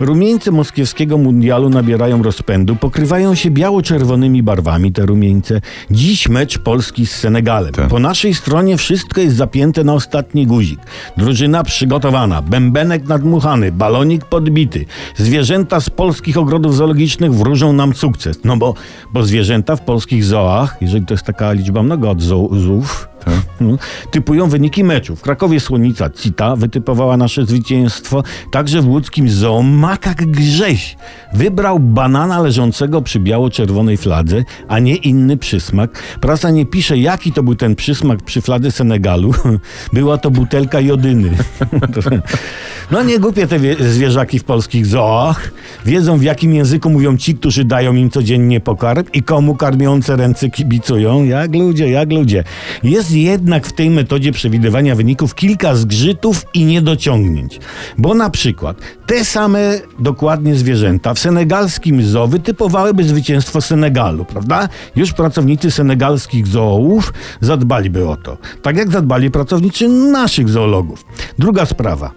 Rumieńce moskiewskiego mundialu nabierają rozpędu, pokrywają się biało-czerwonymi barwami te rumieńce. Dziś mecz Polski z Senegalem. Tak. Po naszej stronie wszystko jest zapięte na ostatni guzik. Drużyna przygotowana, bębenek nadmuchany, balonik podbity. Zwierzęta z polskich ogrodów zoologicznych wróżą nam sukces. No bo, bo zwierzęta w polskich zoach, jeżeli to jest taka liczba mnoga od zo- zoów, Tak. no, typują wyniki meczu. W Krakowie Słonica Cita wytypowała nasze zwycięstwo. Także w łódzkim zoo Makak Grześ wybrał banana leżącego przy biało-czerwonej fladze, a nie inny przysmak. Prasa nie pisze, jaki to był ten przysmak przy fladze Senegalu. Była to butelka jodyny. No nie głupie te wie- zwierzaki w polskich zoach. Wiedzą w jakim języku mówią ci, którzy dają im codziennie pokarm i komu karmiące ręce kibicują. Jak ludzie, jak ludzie. Jest jednak w tej metodzie przewidywania wyników kilka zgrzytów i niedociągnięć. Bo na przykład te same dokładnie zwierzęta w senegalskim zoo wytypowałyby zwycięstwo Senegalu, prawda? Już pracownicy senegalskich zoołów zadbaliby o to. Tak jak zadbali pracownicy naszych zoologów. Druga sprawa.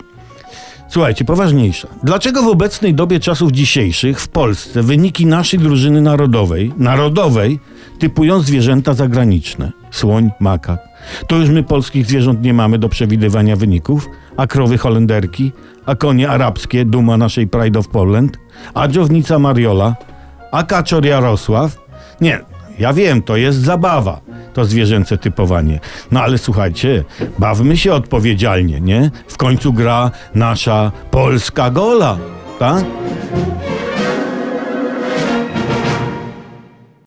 Słuchajcie, poważniejsza. Dlaczego w obecnej dobie czasów dzisiejszych w Polsce wyniki naszej drużyny narodowej, narodowej, typują zwierzęta zagraniczne? Słoń, makak. To już my polskich zwierząt nie mamy do przewidywania wyników? A krowy holenderki? A konie arabskie, duma naszej Pride of Poland? A dżownica Mariola? A kaczor Jarosław? Nie, ja wiem, to jest zabawa, to zwierzęce typowanie. No ale słuchajcie, bawmy się odpowiedzialnie, nie? W końcu gra nasza polska gola, tak?